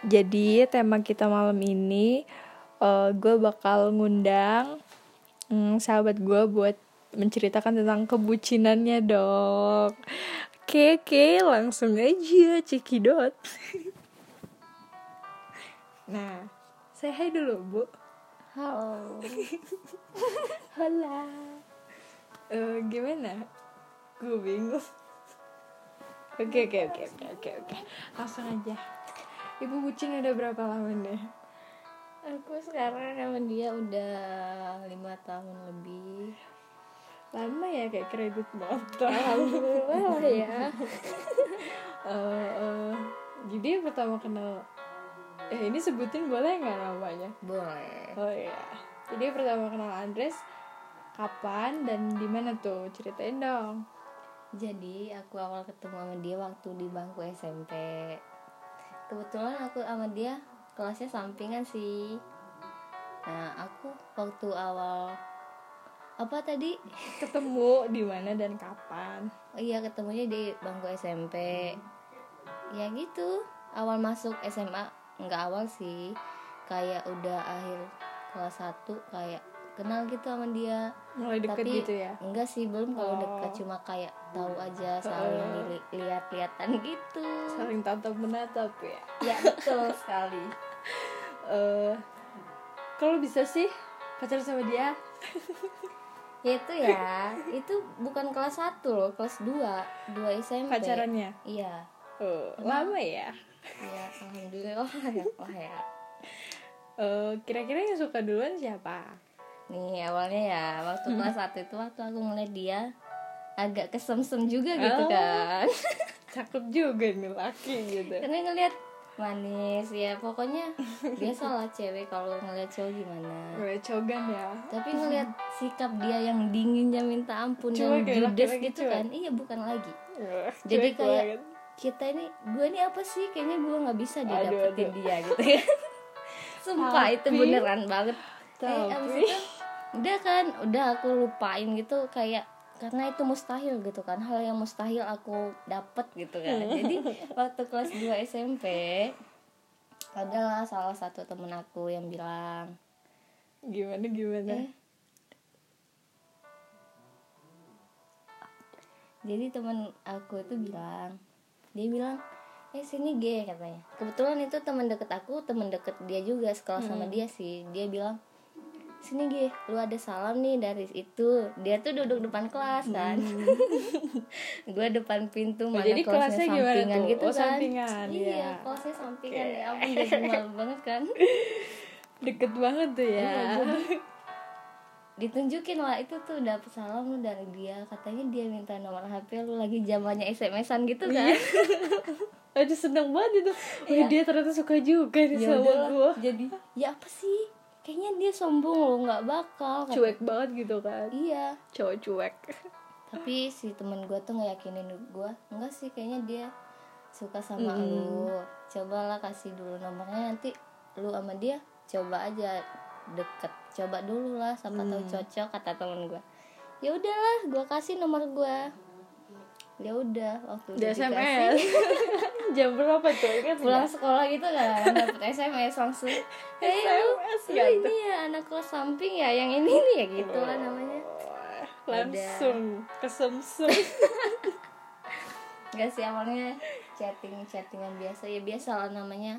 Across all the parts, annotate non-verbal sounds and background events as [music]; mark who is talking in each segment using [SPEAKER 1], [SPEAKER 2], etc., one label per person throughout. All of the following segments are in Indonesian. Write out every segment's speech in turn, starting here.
[SPEAKER 1] Jadi tema kita malam ini uh, gue bakal ngundang um, sahabat gue buat menceritakan tentang kebucinannya dok. Oke oke langsung aja cekidot. [laughs] nah, saya hai dulu bu.
[SPEAKER 2] Halo. [laughs]
[SPEAKER 1] Hola. Uh, gimana? Gue bingung. Oke oke oke oke oke oke. Langsung aja. Ibu bucin udah berapa lama nih?
[SPEAKER 2] Aku sekarang sama dia udah lima tahun lebih.
[SPEAKER 1] Lama ya kayak kredit motor.
[SPEAKER 2] Alhamdulillah ya.
[SPEAKER 1] uh, [laughs] uh, jadi pertama kenal eh ini sebutin boleh nggak namanya?
[SPEAKER 2] Boleh.
[SPEAKER 1] Oh iya. Jadi pertama kenal Andres kapan dan di mana tuh? Ceritain dong.
[SPEAKER 2] Jadi aku awal ketemu sama dia waktu di bangku SMP. Kebetulan aku sama dia kelasnya sampingan sih. Nah, aku waktu awal apa tadi? [laughs]
[SPEAKER 1] Ketemu di mana dan kapan?
[SPEAKER 2] Oh iya, ketemunya di bangku SMP. Ya gitu. Awal masuk SMA nggak awal sih. Kayak udah akhir kelas 1 kayak kenal gitu sama dia
[SPEAKER 1] Mulai deket
[SPEAKER 2] tapi
[SPEAKER 1] gitu ya?
[SPEAKER 2] enggak sih belum kalau
[SPEAKER 1] Oh.
[SPEAKER 2] dekat cuma kayak tahu aja [laughs] saling
[SPEAKER 1] Oh.
[SPEAKER 2] lihat-lihatan gitu
[SPEAKER 1] Saling tatap menatap ya.
[SPEAKER 2] ya betul [laughs] sekali
[SPEAKER 1] Eh, kalau bisa sih pacaran sama dia? [laughs]
[SPEAKER 2] ya itu ya itu bukan kelas 1 loh kelas 2 2 SMP
[SPEAKER 1] Pacarannya?
[SPEAKER 2] iya
[SPEAKER 1] Oh, lama ya?
[SPEAKER 2] iya alhamdulillah ya Allah ya
[SPEAKER 1] Eh, kira-kira yang suka duluan siapa?
[SPEAKER 2] Nih awalnya ya waktu kelas 1 itu waktu aku ngeliat dia agak kesemsem juga gitu
[SPEAKER 1] Oh.
[SPEAKER 2] kan [laughs]
[SPEAKER 1] Cakep juga nih laki gitu.
[SPEAKER 2] karena ngeliat manis ya pokoknya biasalah cewek kalau ngeliat cowok gimana
[SPEAKER 1] Gue cogan ya.
[SPEAKER 2] tapi ngeliat sikap dia yang dinginnya minta ampun dan
[SPEAKER 1] Cuek ya,
[SPEAKER 2] judes gitu
[SPEAKER 1] cuek.
[SPEAKER 2] kan iya bukan lagi
[SPEAKER 1] Wah,
[SPEAKER 2] Jadi kayak-
[SPEAKER 1] banget.
[SPEAKER 2] kita ini gue ini apa sih kayaknya gue nggak bisa dia
[SPEAKER 1] Aduh,
[SPEAKER 2] dia gitu kan [laughs] sumpah itu
[SPEAKER 1] Tapi-
[SPEAKER 2] beneran banget eh abis
[SPEAKER 1] Tapi
[SPEAKER 2] itu udah kan udah aku lupain gitu kayak karena itu mustahil gitu kan hal yang mustahil aku dapet gitu kan jadi [laughs] waktu kelas 2 SMP adalah salah satu temen aku yang bilang
[SPEAKER 1] gimana gimana?
[SPEAKER 2] Eh. jadi teman aku itu bilang dia bilang eh sini G katanya kebetulan itu teman deket aku teman deket dia juga sekolah sama dia sih dia bilang sini G lu ada salam nih dari itu dia tuh duduk depan kelas kan [laughs] gue depan pintu
[SPEAKER 1] Oh,
[SPEAKER 2] mana
[SPEAKER 1] jadi
[SPEAKER 2] kelasnya
[SPEAKER 1] kelasnya
[SPEAKER 2] sampingan
[SPEAKER 1] tuh?
[SPEAKER 2] gitu
[SPEAKER 1] Oh,
[SPEAKER 2] kan
[SPEAKER 1] sampingan,
[SPEAKER 2] iya
[SPEAKER 1] iya.
[SPEAKER 2] kelasnya sampingan ya ampun jadi malu [laughs] banget kan
[SPEAKER 1] Deket banget tuh ya.
[SPEAKER 2] Iya, [laughs] ditunjukin lah itu tuh dapet salam lu dari dia katanya dia minta nomor HP lu lagi zamannya SMS-an gitu kan
[SPEAKER 1] Aduh seneng banget itu. Wih
[SPEAKER 2] Iya.
[SPEAKER 1] dia ternyata suka juga nih
[SPEAKER 2] ya
[SPEAKER 1] sama gue.
[SPEAKER 2] jadi ya apa sih kayaknya dia sombong loh nggak bakal kata-
[SPEAKER 1] Cuek banget gitu kan.
[SPEAKER 2] iya.
[SPEAKER 1] Cowok cuek.
[SPEAKER 2] tapi si temen gue tuh ngeyakinin gue enggak sih kayaknya dia suka sama lu. Cobalah kasih dulu nomornya nanti lu sama dia coba aja deket. Coba dulu lah siapa tahu cocok kata temen gue ya udahlah gue kasih nomor gue ya udah waktu
[SPEAKER 1] Di
[SPEAKER 2] udah
[SPEAKER 1] SMS. [laughs] Jam berapa tuh? Ingat
[SPEAKER 2] pulang sekolah gitu kan dapet SMS langsung hey [laughs] lu,
[SPEAKER 1] SMS
[SPEAKER 2] lu
[SPEAKER 1] nggak
[SPEAKER 2] ini ya anak kelas samping ya yang ini nih ya gitu lah namanya
[SPEAKER 1] Langsung kesemsem. [laughs]
[SPEAKER 2] Gak sih awalnya chatting chattingan biasa ya biasa lah namanya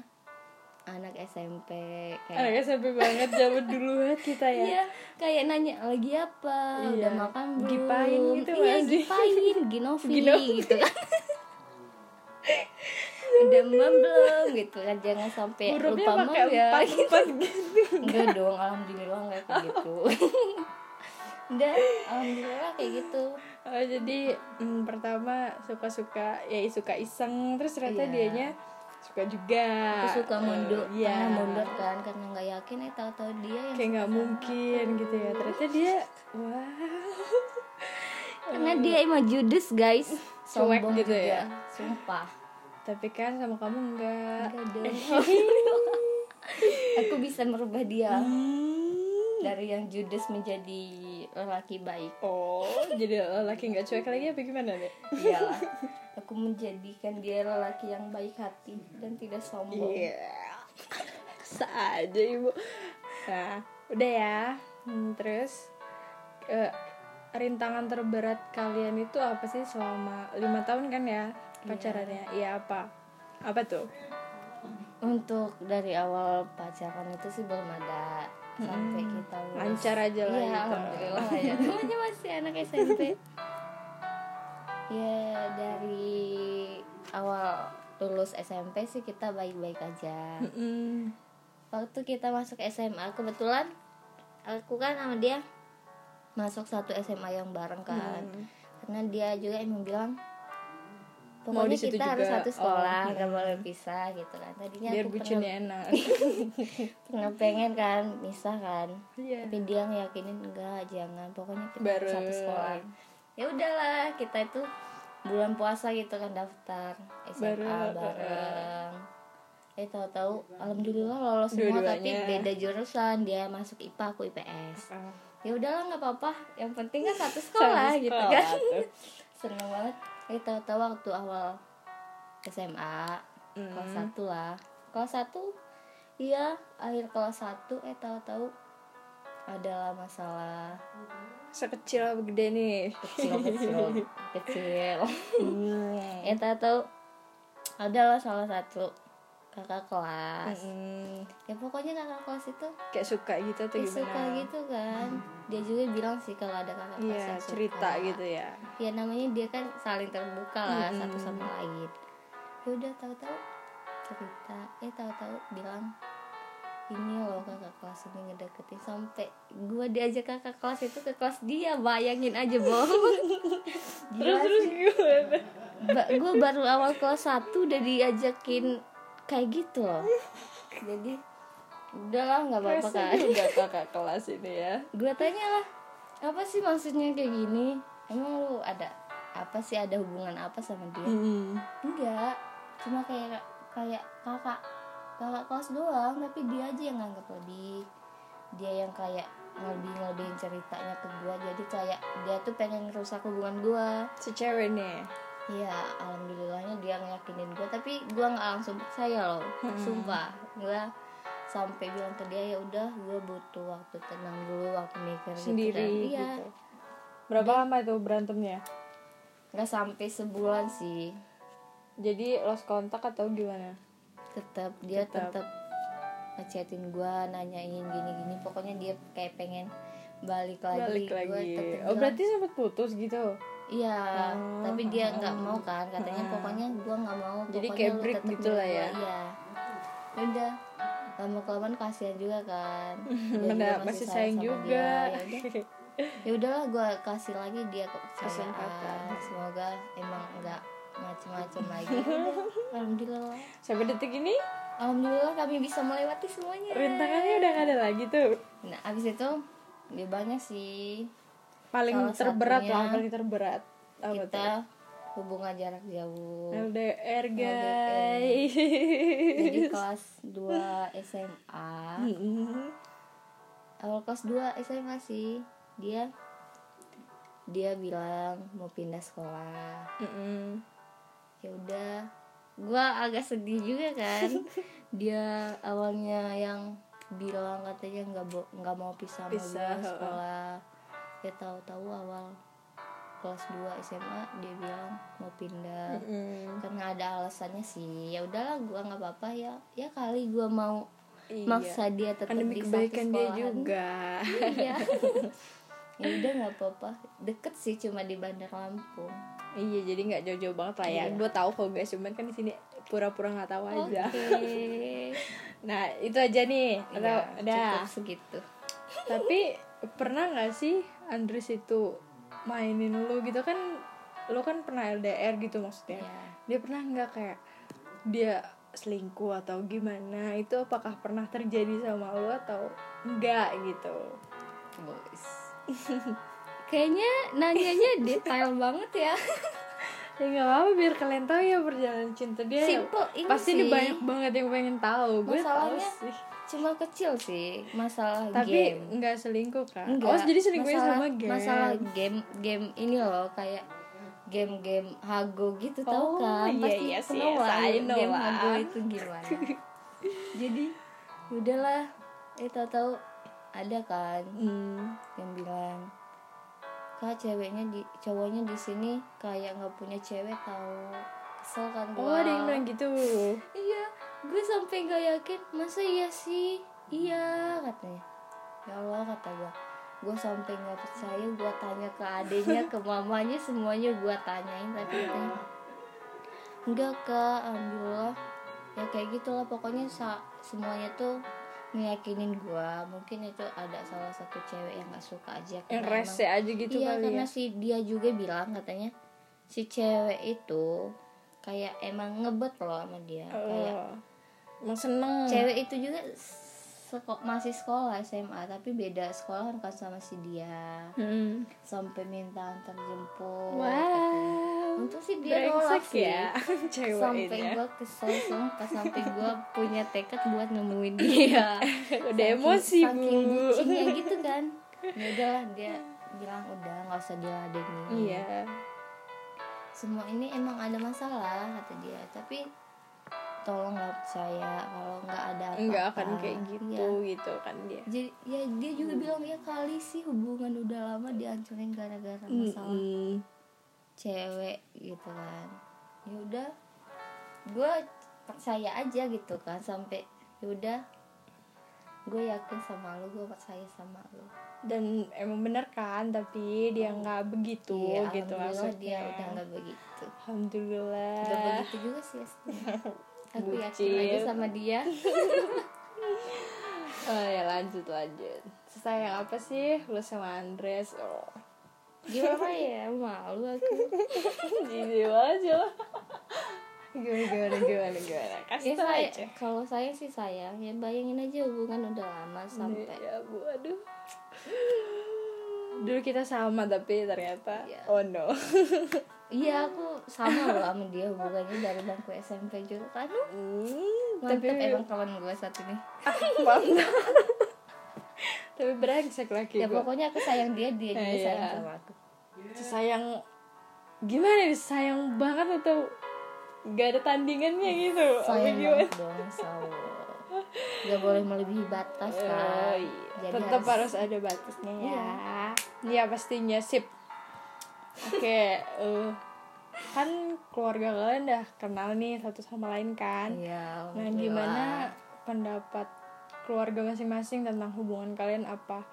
[SPEAKER 2] anak SMP kayak
[SPEAKER 1] Anak SMP banget zaman dulu kita ya.
[SPEAKER 2] iya kayak nanya lagi apa
[SPEAKER 1] Iya.
[SPEAKER 2] udah makan belum
[SPEAKER 1] Gipain gitu
[SPEAKER 2] iya
[SPEAKER 1] nggak sih?
[SPEAKER 2] gipain ginovi [laughs]
[SPEAKER 1] Ginovi.
[SPEAKER 2] gitu kan udah belum gitu kan jangan sampai lupa
[SPEAKER 1] pakai
[SPEAKER 2] ya
[SPEAKER 1] empat empat gitu.
[SPEAKER 2] enggak dong alhamdulillah nggak kayak gitu [laughs] udah alhamdulillah kayak gitu
[SPEAKER 1] Oh, jadi mm, pertama suka-suka ya suka iseng terus ternyata
[SPEAKER 2] Iya.
[SPEAKER 1] dianya suka juga.
[SPEAKER 2] aku suka mundur
[SPEAKER 1] Eh, Iya.
[SPEAKER 2] karena mundur kan karena nggak yakin eh tahu-tahu dia yang
[SPEAKER 1] Kayak nggak mungkin gitu ya. Ternyata dia wow.
[SPEAKER 2] karena dia emang judes guys
[SPEAKER 1] Cuek
[SPEAKER 2] sombong
[SPEAKER 1] gitu
[SPEAKER 2] juga
[SPEAKER 1] ya?
[SPEAKER 2] sumpah
[SPEAKER 1] Tapi kan sama kamu enggak.
[SPEAKER 2] enggak dong [laughs] aku bisa merubah dia
[SPEAKER 1] Hmm.
[SPEAKER 2] dari yang judes menjadi lelaki baik
[SPEAKER 1] Oh, jadi laki nggak cuek lagi apa gimana nih?
[SPEAKER 2] iyalah aku menjadikan dia lelaki yang baik hati dan tidak sombong
[SPEAKER 1] Iya. Bisa aja ibu Nah udah ya Hmm, Terus eh, Rintangan terberat kalian itu apa sih selama lima tahun kan ya pacarannya Iya apa Apa tuh
[SPEAKER 2] untuk dari awal pacaran itu sih belum ada sampai kita lulus
[SPEAKER 1] Lancar aja lah
[SPEAKER 2] Iya,
[SPEAKER 1] gitu.
[SPEAKER 2] alhamdulillah ya. Namanya masih anak SMP. [laughs] ya dari awal lulus SMP sih kita baik-baik aja. Waktu kita masuk SMA kebetulan aku kan sama dia masuk satu SMA yang bareng kan.
[SPEAKER 1] Hmm.
[SPEAKER 2] Karena dia juga emang bilang pokoknya
[SPEAKER 1] di situ
[SPEAKER 2] kita harus
[SPEAKER 1] juga.
[SPEAKER 2] satu sekolah,
[SPEAKER 1] Oh,
[SPEAKER 2] nggak boleh pisah gitu kan. Tadinya
[SPEAKER 1] Biar
[SPEAKER 2] aku pernah,
[SPEAKER 1] bucinnya enak [laughs]
[SPEAKER 2] pernah pengen kan misah kan.
[SPEAKER 1] Iya
[SPEAKER 2] tapi dia ngeyakinin enggak jangan pokoknya kita
[SPEAKER 1] Bareng.
[SPEAKER 2] satu sekolah ya udahlah kita itu bulan puasa gitu kan daftar SMA
[SPEAKER 1] Bareng.
[SPEAKER 2] bareng, eh tahu-tahu alhamdulillah lolos semua tapi
[SPEAKER 1] Dua-duanya.
[SPEAKER 2] beda jurusan dia masuk IPA aku IPS ya udahlah nggak apa-apa yang penting kan satu sekolah
[SPEAKER 1] satu
[SPEAKER 2] gitu
[SPEAKER 1] sekolah
[SPEAKER 2] kan
[SPEAKER 1] tuh. [laughs]
[SPEAKER 2] seneng banget eh tahu-tahu waktu awal SMA kelas
[SPEAKER 1] Hmm.
[SPEAKER 2] satu lah. Kelas satu iya akhir kelas satu eh tahu-tahu adalah masalah.
[SPEAKER 1] Sekecil apa gede nih?
[SPEAKER 2] Kecil kecil [laughs] kecil.
[SPEAKER 1] Hmm.
[SPEAKER 2] eh tahu-tahu adalah salah satu kakak kelas.
[SPEAKER 1] Mm-mm.
[SPEAKER 2] ya pokoknya kakak kelas itu
[SPEAKER 1] Kayak suka gitu atau
[SPEAKER 2] dia
[SPEAKER 1] gimana?
[SPEAKER 2] suka gitu kan. Dia juga bilang sih kalau ada kakak kelas
[SPEAKER 1] Iya
[SPEAKER 2] yang
[SPEAKER 1] cerita
[SPEAKER 2] suka.
[SPEAKER 1] gitu ya.
[SPEAKER 2] Ya namanya dia kan saling terbuka lah
[SPEAKER 1] Mm-mm.
[SPEAKER 2] satu sama lain. Ya udah tahu-tahu cerita. Eh tahu-tahu bilang ini loh kakak kelas ini ngedeketin. Sampai gua diajak kakak kelas itu ke kelas dia bayangin aja bohong [laughs]
[SPEAKER 1] Terus terus gimana?
[SPEAKER 2] Ba gue baru awal kelas 1 udah diajakin kayak gitu loh. [laughs] Jadi udahlah nggak apa-apa kan
[SPEAKER 1] juga [laughs] kakak kelas ini ya.
[SPEAKER 2] Gue tanya lah apa sih maksudnya kayak gini? Emang lu ada apa sih? Ada hubungan apa sama dia?
[SPEAKER 1] Mm-mm.
[SPEAKER 2] enggak. Cuma kayak kayak kakak kakak kelas doang tapi dia aja yang nganggap lebih. Dia yang kayak ngelebih ngelebihin ceritanya ke gue jadi kayak dia tuh pengen ngerusak hubungan gue
[SPEAKER 1] si cewek nih
[SPEAKER 2] Iya, alhamdulillahnya dia ngeyakinin gue, tapi gue nggak langsung percaya loh, sumpah. Gue sampai bilang ke dia ya udah, gue butuh waktu tenang dulu, waktu mikir
[SPEAKER 1] sendiri
[SPEAKER 2] gitu.
[SPEAKER 1] gitu,
[SPEAKER 2] kan. Iya,
[SPEAKER 1] berapa lama itu berantemnya
[SPEAKER 2] nggak sampai sebulan sih,
[SPEAKER 1] jadi lost kontak atau gimana
[SPEAKER 2] tetap dia
[SPEAKER 1] Tetap.
[SPEAKER 2] tetap ngechatin gue, nanyain gini-gini, pokoknya dia kayak pengen balik lagi.
[SPEAKER 1] balik
[SPEAKER 2] Gua
[SPEAKER 1] lagi
[SPEAKER 2] tetep
[SPEAKER 1] oh
[SPEAKER 2] bilang,
[SPEAKER 1] berarti sempat putus gitu
[SPEAKER 2] Iya,
[SPEAKER 1] Oh,
[SPEAKER 2] tapi dia nggak mau kan, katanya pokoknya gua nggak mau.
[SPEAKER 1] Jadi kayak break gitu lah ya.
[SPEAKER 2] Iya. Ya Udah, lama kelamaan kasihan juga kan. [laughs]
[SPEAKER 1] Mana
[SPEAKER 2] juga
[SPEAKER 1] masih sayang
[SPEAKER 2] sama
[SPEAKER 1] juga
[SPEAKER 2] dia. Ya [laughs] ya udahlah gua kasih lagi dia
[SPEAKER 1] Kesempatan.
[SPEAKER 2] Semoga emang nggak macem-macem lagi. Ya Udah, [laughs] Alhamdulillah.
[SPEAKER 1] sampai detik ini
[SPEAKER 2] Alhamdulillah kami bisa melewati semuanya.
[SPEAKER 1] rintangannya udah gak ada lagi tuh
[SPEAKER 2] Nah, abis itu dia banyak sih
[SPEAKER 1] paling
[SPEAKER 2] Salah
[SPEAKER 1] terberat lah paling terberat. Apa
[SPEAKER 2] kita hubungan jarak jauh.
[SPEAKER 1] tuh LDR
[SPEAKER 2] Jadi
[SPEAKER 1] guys. [laughs]
[SPEAKER 2] Kelas 2 SMA
[SPEAKER 1] Mm-mm.
[SPEAKER 2] Awal kelas 2 SMA sih. Dia Dia bilang mau pindah sekolah.
[SPEAKER 1] Mm-mm.
[SPEAKER 2] ya udah. Gua agak sedih juga kan. [laughs] Dia awalnya yang bilang katanya nggak nggak mau pisah sama
[SPEAKER 1] Pisah, heeh.
[SPEAKER 2] sekolah Ya tahu-tahu awal kelas 2 SMA dia bilang mau pindah.
[SPEAKER 1] Mm-mm.
[SPEAKER 2] karena ada alasannya sih. Ya udahlah gua nggak apa-apa ya. Ya kali gua mau
[SPEAKER 1] Iya.
[SPEAKER 2] maksa dia tetap
[SPEAKER 1] kan demi
[SPEAKER 2] di satu
[SPEAKER 1] kebaikan dia juga.
[SPEAKER 2] Iya. [laughs] Ya udah nggak apa-apa. Deket sih cuma di Bandar Lampung.
[SPEAKER 1] Iya jadi nggak jauh-jauh banget lah ya.
[SPEAKER 2] Iya.
[SPEAKER 1] gue tahu kok guys cuman kan di sini pura-pura nggak tahu aja. [laughs] Nah itu aja nih. Atau
[SPEAKER 2] Iya,
[SPEAKER 1] udah
[SPEAKER 2] segitu.
[SPEAKER 1] Tapi pernah nggak sih Andres itu mainin lu gitu? Kan lu kan pernah LDR gitu maksudnya.
[SPEAKER 2] Iya.
[SPEAKER 1] dia pernah nggak kayak dia selingkuh atau gimana? Itu apakah pernah terjadi sama lu atau enggak gitu?
[SPEAKER 2] Bos [laughs] kayaknya nanyanya detail [laughs] banget ya.
[SPEAKER 1] Ya nggak apa biar kalian tahu ya perjalanan cinta dia.
[SPEAKER 2] Simple ini
[SPEAKER 1] pasti
[SPEAKER 2] sih.
[SPEAKER 1] ini banyak banget yang pengen tahu. Gue tahu sih
[SPEAKER 2] cuma kecil sih masalah
[SPEAKER 1] tapi
[SPEAKER 2] game
[SPEAKER 1] nggak selingkuh kan
[SPEAKER 2] Enggak.
[SPEAKER 1] oh jadi selingkuhnya
[SPEAKER 2] masalah,
[SPEAKER 1] sama game
[SPEAKER 2] Masalah game game ini loh kayak game-game hago gitu
[SPEAKER 1] Oh,
[SPEAKER 2] tau kan
[SPEAKER 1] iya,
[SPEAKER 2] pasti
[SPEAKER 1] iya
[SPEAKER 2] kenal
[SPEAKER 1] yes,
[SPEAKER 2] lah game
[SPEAKER 1] lah.
[SPEAKER 2] hago itu gimana [laughs] jadi udahlah eh tahu-tahu ada kan
[SPEAKER 1] Hmm.
[SPEAKER 2] yang bilang kak ceweknya di cowoknya di sini kayak nggak punya cewek tahu kesel kan
[SPEAKER 1] Oh
[SPEAKER 2] gua
[SPEAKER 1] ada yang bilang gitu.
[SPEAKER 2] Gue sampai nggak yakin masa iya sih? Iya katanya. Ya Allah kata gue gue sampai nggak percaya gue tanya ke adiknya ke [laughs] mamanya semuanya gue tanyain tapi katanya enggak kak alhamdulillah. Ya kayak gitulah pokoknya sa- semuanya tuh meyakinin gue mungkin itu ada salah satu cewek yang gak suka aja
[SPEAKER 1] Yang
[SPEAKER 2] karena
[SPEAKER 1] rese aja gitu
[SPEAKER 2] iya
[SPEAKER 1] kali
[SPEAKER 2] karena
[SPEAKER 1] ya.
[SPEAKER 2] si dia juga bilang katanya si cewek itu kayak emang ngebet loh sama dia. Kayak
[SPEAKER 1] Oh. Emang seneng.
[SPEAKER 2] cewek itu juga seko- masih sekolah SMA tapi beda sekolah kan sama si dia
[SPEAKER 1] Hmm.
[SPEAKER 2] sampai minta antar jemput
[SPEAKER 1] Wow.
[SPEAKER 2] untung sih dia nolak sih
[SPEAKER 1] ya [laughs] cewek
[SPEAKER 2] sampai
[SPEAKER 1] ya.
[SPEAKER 2] gue kesel sumpah sampai gue [laughs] punya tekad buat nemuin dia [laughs]
[SPEAKER 1] Udah emosi
[SPEAKER 2] saking
[SPEAKER 1] bu.
[SPEAKER 2] bucinnya gitu kan ya udahlah dia bilang udah nggak usah diladenin
[SPEAKER 1] Iya.
[SPEAKER 2] semua ini emang ada masalah kata dia tapi tolonglah percaya kalau nggak ada apa-apa
[SPEAKER 1] Enggak akan kayak gitu
[SPEAKER 2] Iya.
[SPEAKER 1] gitu kan dia.
[SPEAKER 2] jadi ya dia juga bilang ya kali sih hubungan udah lama dihancurin gara-gara masalah
[SPEAKER 1] Mm-mm.
[SPEAKER 2] cewek gitu kan ya udah gue percaya aja gitu kan sampai ya udah gue yakin sama lu gue percaya sama lu
[SPEAKER 1] Dan emang bener kan, tapi dia nggak begitu
[SPEAKER 2] Iya,
[SPEAKER 1] gitu maksudnya.
[SPEAKER 2] dia udah nggak begitu
[SPEAKER 1] Alhamdulillah.
[SPEAKER 2] Gak begitu juga sih [laughs] Aku yakin aja sama dia [laughs]
[SPEAKER 1] Oh ya lanjut lanjut. Sayang apa sih lu sama Andres? Oh.
[SPEAKER 2] Gimana ya malu aku [laughs]
[SPEAKER 1] Jadi aja. Gimana gimana gimana gimana. Kasih
[SPEAKER 2] ya saya
[SPEAKER 1] aja.
[SPEAKER 2] kalau sayang sih sayang ya bayangin aja hubungan udah lama sampai
[SPEAKER 1] Ya bu, aduh. Dulu kita sama tapi ternyata
[SPEAKER 2] Iya.
[SPEAKER 1] oh no. [laughs]
[SPEAKER 2] iya aku sama loh sama dia hubungannya dari bangku SMP juga kan mantep
[SPEAKER 1] tapi
[SPEAKER 2] emang kawan gue satu nih
[SPEAKER 1] mantap. tapi brengsek lagi
[SPEAKER 2] ya
[SPEAKER 1] gua.
[SPEAKER 2] pokoknya aku sayang dia dia juga
[SPEAKER 1] Iya.
[SPEAKER 2] sayang sama aku
[SPEAKER 1] sayang gimana nih sayang banget atau gak ada tandingannya gitu
[SPEAKER 2] sayang
[SPEAKER 1] gimana
[SPEAKER 2] banget dong insya Allah gak boleh melebihi batas
[SPEAKER 1] Oh,
[SPEAKER 2] kan
[SPEAKER 1] iya.
[SPEAKER 2] jadi
[SPEAKER 1] tetap harus...
[SPEAKER 2] harus,
[SPEAKER 1] ada batasnya ya.
[SPEAKER 2] Iya.
[SPEAKER 1] iya pastinya. Sip. Oke [laughs] eh, kan keluarga kalian udah kenal nih satu sama lain kan?
[SPEAKER 2] Iya
[SPEAKER 1] nah gimana pendapat keluarga masing-masing tentang hubungan kalian? Apa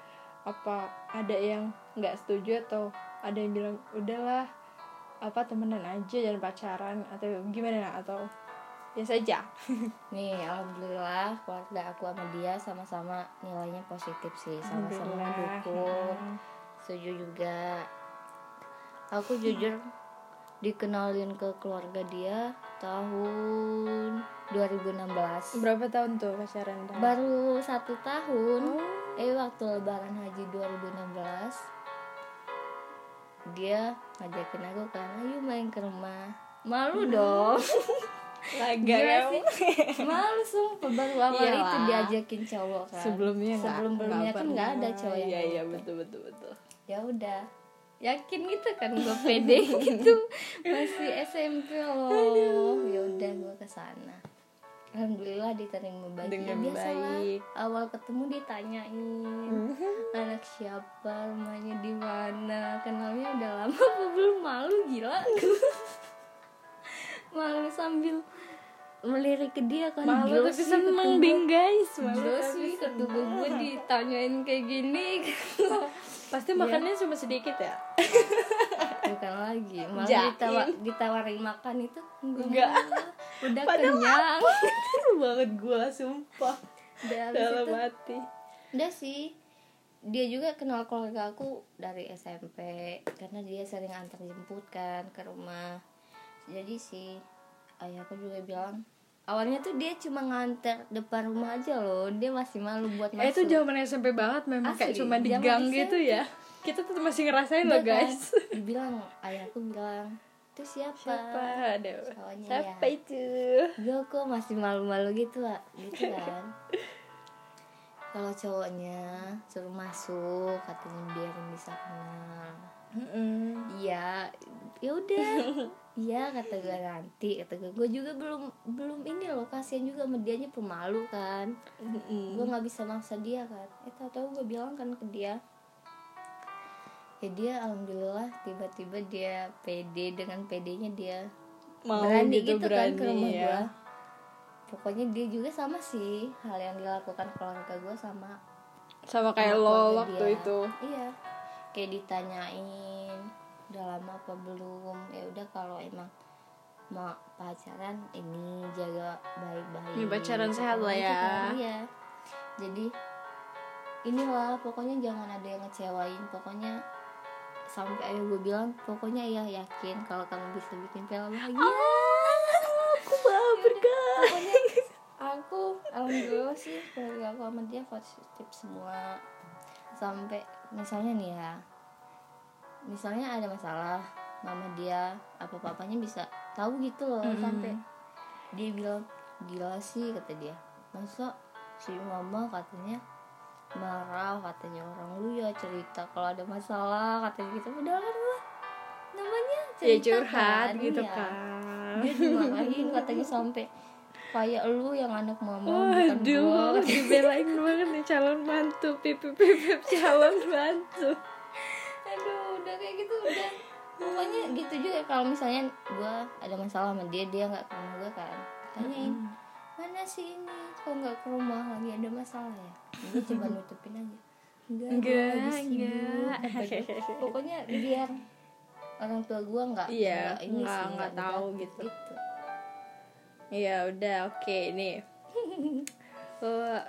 [SPEAKER 1] apa ada yang nggak setuju atau ada yang bilang udahlah apa temenan aja jangan pacaran atau gimana? Atau biasa aja [laughs]
[SPEAKER 2] Nih, alhamdulillah keluarga aku sama dia sama-sama nilainya positif sih, sama-sama
[SPEAKER 1] Alhamdulillah.
[SPEAKER 2] dukung.
[SPEAKER 1] Hmm.
[SPEAKER 2] Setuju juga. Aku jujur dikenalin ke keluarga dia tahun 2016.
[SPEAKER 1] berapa tahun tuh pacaran?
[SPEAKER 2] Baru satu tahun.
[SPEAKER 1] Oh.
[SPEAKER 2] Eh waktu lebaran haji 2016 dia ngajakin aku kan, ayo main ke rumah. Malu dong. [laughs] Gila
[SPEAKER 1] ya
[SPEAKER 2] sih. Malu sumpah baru awal
[SPEAKER 1] Iyalah.
[SPEAKER 2] itu diajakin cowok kan.
[SPEAKER 1] sebelumnya
[SPEAKER 2] sebelum sebelumnya kan nggak ada cowok yang
[SPEAKER 1] iya iya
[SPEAKER 2] gitu.
[SPEAKER 1] betul betul betul
[SPEAKER 2] Ya udah. Yakin gitu kan gue pede [laughs] gitu. Masih SMP loh. Ya udah gue ke sana. Alhamdulillah diterima baik.
[SPEAKER 1] Dengan
[SPEAKER 2] ya, biasalah.
[SPEAKER 1] baik.
[SPEAKER 2] Awal ketemu ditanyain [laughs] anak siapa, rumahnya di mana, kenalnya udah lama apa belum malu gila. [laughs] malu sambil melirik ke dia kan.
[SPEAKER 1] Malu tapi seneng ding guys. Malu
[SPEAKER 2] sih ketemu gue ditanyain kayak gini. [laughs]
[SPEAKER 1] Pasti makannya cuma sedikit ya? [laughs]
[SPEAKER 2] Bukan lagi. Malah
[SPEAKER 1] Jaim.
[SPEAKER 2] ditawa, ditawarin makan itu
[SPEAKER 1] Enggak.
[SPEAKER 2] udah
[SPEAKER 1] Padahal
[SPEAKER 2] kenyang.
[SPEAKER 1] banget gua sumpah.
[SPEAKER 2] Udah
[SPEAKER 1] dalam
[SPEAKER 2] itu.
[SPEAKER 1] hati.
[SPEAKER 2] Udah sih. Dia juga kenal keluarga aku dari SMP karena dia sering antar jemput kan ke rumah jadi sih ayahku juga bilang awalnya tuh dia cuma nganter depan rumah aja loh. Dia masih malu buat
[SPEAKER 1] eh
[SPEAKER 2] masuk.
[SPEAKER 1] itu zaman SMP banget memang kayak
[SPEAKER 2] Asli,
[SPEAKER 1] cuma di gang gitu ya. Kita tuh masih ngerasain loh
[SPEAKER 2] kan,
[SPEAKER 1] guys. [laughs]
[SPEAKER 2] Dibilang ayahku bilang itu siapa,
[SPEAKER 1] siapa? Siapa
[SPEAKER 2] ya.
[SPEAKER 1] itu?
[SPEAKER 2] Gue kok masih malu-malu gitu lah, gitu kan. [laughs] Kalau cowoknya suruh masuk, katanya biar bisa kenal. Iya, ya udah. [laughs] iya kata gue nanti kata gue. Gue juga belum belum ini loh kasihan juga sama dianya pemalu kan. Gue nggak bisa maksa dia kan. Eh tau tau gue bilang kan ke dia. Ya dia alhamdulillah tiba-tiba dia pede dengan pedenya dia
[SPEAKER 1] mau
[SPEAKER 2] berani
[SPEAKER 1] gitu,
[SPEAKER 2] gitu, kan ke
[SPEAKER 1] berani
[SPEAKER 2] rumah
[SPEAKER 1] ya.
[SPEAKER 2] gue pokoknya dia juga sama sih hal yang dilakukan keluarga gue sama.
[SPEAKER 1] Sama kayak lo waktu
[SPEAKER 2] dia.
[SPEAKER 1] itu.
[SPEAKER 2] Iya kayak ditanyain udah lama apa belum? Ya udah kalau emang mau pacaran ini jaga baik-baik.
[SPEAKER 1] Ini pacaran sehat lah ya.
[SPEAKER 2] iya. Jadi inilah pokoknya jangan ada yang ngecewain. Pokoknya sampai ayah gue bilang pokoknya ayah yakin kalau kamu bisa bikin Vela bahagia.
[SPEAKER 1] Aku mau berkah
[SPEAKER 2] pokoknya aku alhamdulillah sih keluarga aku sama dia positif semua. Sampai misalnya nih ya misalnya ada masalah mama dia apa papanya bisa tahu gitu loh
[SPEAKER 1] Mm-mm.
[SPEAKER 2] sampai dia bilang gila sih kata dia. Masa si mama katanya marah katanya orang lu ya cerita kalau ada masalah katanya gitu. Padahal kan namanya
[SPEAKER 1] ya
[SPEAKER 2] cerita
[SPEAKER 1] curhat
[SPEAKER 2] kan,
[SPEAKER 1] gitu
[SPEAKER 2] iya.
[SPEAKER 1] kan.
[SPEAKER 2] Dia dimarahin katanya sampai kayak lu yang anak mama bukan
[SPEAKER 1] Waduh,
[SPEAKER 2] gua.
[SPEAKER 1] dibelain banget nih calon mantu, pipip pipip calon mantu.
[SPEAKER 2] Udah pokoknya gitu juga. Kalau misalnya gua ada masalah sama dia dia nggak ke rumah gue kan. Tanyain mana sih ini? Kok nggak ke rumah? Lagi ada masalah ya? Dia coba [laughs] nutupin aja. Enggak
[SPEAKER 1] Enggak,
[SPEAKER 2] gua lagi sibuk,"
[SPEAKER 1] enggak. [laughs]
[SPEAKER 2] pokoknya biar orang tua gua nggak
[SPEAKER 1] Iya,
[SPEAKER 2] nggak
[SPEAKER 1] nggak- tahu
[SPEAKER 2] negatif
[SPEAKER 1] gitu. Iya udah oke nih. [laughs] Eh,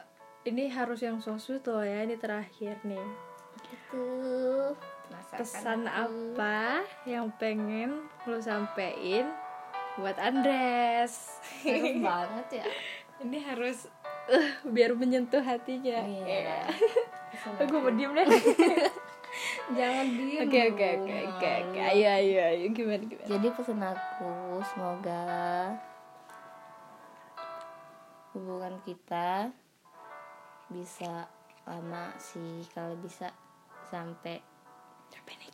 [SPEAKER 1] ini harus yang so sweet loh ya ini terakhir nih.
[SPEAKER 2] gitu
[SPEAKER 1] Pesan apa yang pengen lo sampein buat Andres?
[SPEAKER 2] Serem [laughs] banget ya
[SPEAKER 1] ini harus eh, biar menyentuh hatinya.
[SPEAKER 2] Iya. Pesan
[SPEAKER 1] Eh, gue mau diem deh. [laughs]
[SPEAKER 2] jangan diem
[SPEAKER 1] Oke oke oke oke oke. Ayo ayo ayo gimana gimana.
[SPEAKER 2] Jadi pesan aku semoga hubungan kita bisa lama sih kalau bisa Sampai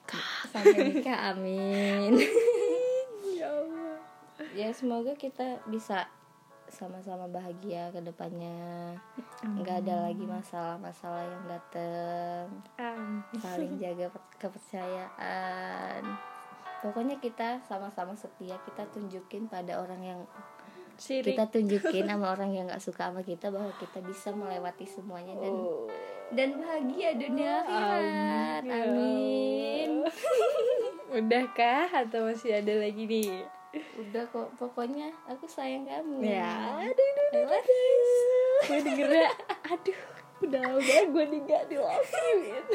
[SPEAKER 1] nikah.
[SPEAKER 2] sampai nikah amin. [laughs]
[SPEAKER 1] Ya Allah.
[SPEAKER 2] ya semoga kita bisa sama-sama bahagia ke depannya. nggak ada lagi masalah-masalah yang datang.
[SPEAKER 1] Amin.
[SPEAKER 2] saling jaga per- kepercayaan pokoknya kita sama-sama setia kita tunjukin pada orang yang
[SPEAKER 1] Sirik.
[SPEAKER 2] kita tunjukin [laughs] sama orang yang nggak suka sama kita bahwa kita bisa melewati semuanya dan
[SPEAKER 1] Oh.
[SPEAKER 2] dan bahagia dunia akhirat
[SPEAKER 1] Amin. Ya
[SPEAKER 2] amin [laughs]
[SPEAKER 1] Udah kah atau masih ada lagi nih?
[SPEAKER 2] udah kok pokoknya aku sayang kamu
[SPEAKER 1] Ya, aduh,
[SPEAKER 2] I love you
[SPEAKER 1] gue dengernya, aduh, udah udah gue nih gak di love you gitu.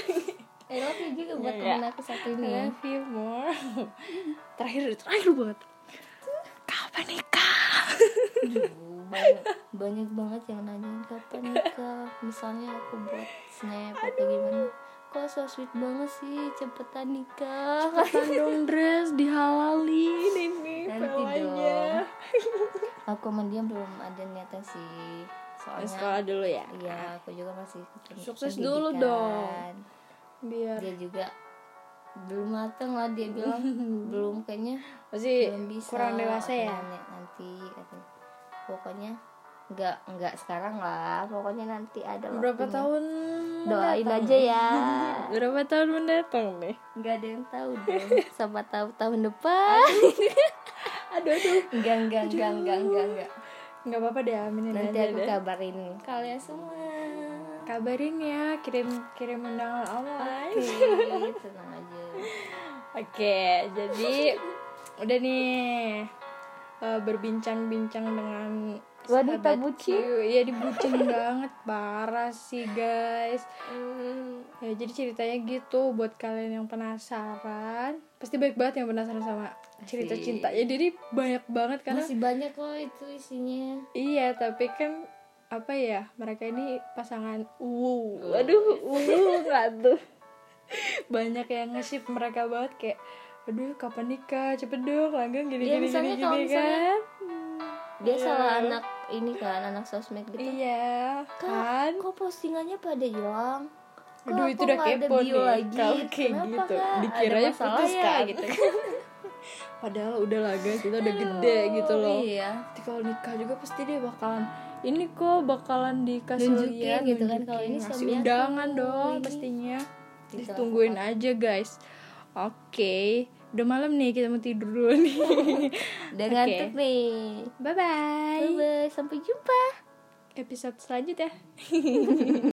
[SPEAKER 2] I love you juga buat
[SPEAKER 1] Ya.
[SPEAKER 2] temen aku satu ini
[SPEAKER 1] I
[SPEAKER 2] ya
[SPEAKER 1] love you more. Terakhir, terakhir banget. Kapan nikah?
[SPEAKER 2] Banyak, banyak banget yang nanyain kapan nikah misalnya aku buat snap atau gimana kok so sweet banget sih cepetan nikah
[SPEAKER 1] Cepetan dong dress dihalalin ini
[SPEAKER 2] Nanti
[SPEAKER 1] pelanya.
[SPEAKER 2] aku sama dia belum ada niatan sih soalnya
[SPEAKER 1] Sekolah dulu ya.
[SPEAKER 2] iya aku juga masih
[SPEAKER 1] Sukses
[SPEAKER 2] pendidikan.
[SPEAKER 1] dulu dong. Biar
[SPEAKER 2] dia juga belum mateng lah dia bilang [laughs] belum kayaknya
[SPEAKER 1] masih
[SPEAKER 2] belum bisa
[SPEAKER 1] kurang dewasa ya.
[SPEAKER 2] Nanya. Pokoknya nggak nggak sekarang lah pokoknya nanti ada
[SPEAKER 1] Berapa
[SPEAKER 2] waktunya.
[SPEAKER 1] tahun
[SPEAKER 2] doain
[SPEAKER 1] mendatang?
[SPEAKER 2] aja ya [laughs]
[SPEAKER 1] Berapa tahun mendatang nih?
[SPEAKER 2] nggak ada yang tahu dong siapa tahu tahun depan
[SPEAKER 1] Aduh [laughs] aduh.
[SPEAKER 2] enggak enggak enggak enggak enggak enggak
[SPEAKER 1] Nggak apa-apa deh, aminin
[SPEAKER 2] nanti
[SPEAKER 1] aja
[SPEAKER 2] aku
[SPEAKER 1] deh.
[SPEAKER 2] kabarin kalian semua
[SPEAKER 1] Kabarin ya, kirim kirim undangan online.
[SPEAKER 2] Oke, [laughs] tenang aja
[SPEAKER 1] Oke, jadi udah nih eh, berbincang-bincang dengan
[SPEAKER 2] Wanita bucin.
[SPEAKER 1] Q. Iya dibucin [laughs] banget parah sih guys. Ya jadi ceritanya gitu buat kalian yang penasaran, pasti baik banget yang penasaran sama cerita
[SPEAKER 2] Asik.
[SPEAKER 1] cinta. Ya jadi banyak banget karena
[SPEAKER 2] masih banyak loh itu isinya
[SPEAKER 1] Iya, tapi kan apa ya? Mereka ini pasangan uh, aduh, uh, [laughs] nggak tuh. Banyak yang nge-ship mereka banget kayak aduh kapan nikah? Cepet dong langgeng gini
[SPEAKER 2] ya,
[SPEAKER 1] gini
[SPEAKER 2] misalnya
[SPEAKER 1] gini, gini kan?
[SPEAKER 2] Hmm.
[SPEAKER 1] Dia
[SPEAKER 2] salah iya. anak ini kan anak sosmed gitu.
[SPEAKER 1] Iya kan?
[SPEAKER 2] kok postingannya pada hilang? Kok
[SPEAKER 1] Aduh itu udah kepo nih
[SPEAKER 2] lagi,
[SPEAKER 1] kalau kayak gitu.
[SPEAKER 2] Kan?
[SPEAKER 1] dikiranya putus
[SPEAKER 2] ya? gitu. [laughs]
[SPEAKER 1] Padahal udah laga kita udah gede gitu loh.
[SPEAKER 2] iya.
[SPEAKER 1] Tapi kalau nikah juga pasti dia bakalan ini kok bakalan dikasih
[SPEAKER 2] nunjukin
[SPEAKER 1] liat,
[SPEAKER 2] gitu kan kalau ini kasih
[SPEAKER 1] undangan dong pastinya.
[SPEAKER 2] Gitu,
[SPEAKER 1] ditungguin aja guys. Oke. okay udah malam nih kita mau tidur dulu nih [laughs]
[SPEAKER 2] dengan
[SPEAKER 1] okay.
[SPEAKER 2] ngantuk nih bye, -bye. sampai jumpa
[SPEAKER 1] episode selanjutnya [laughs]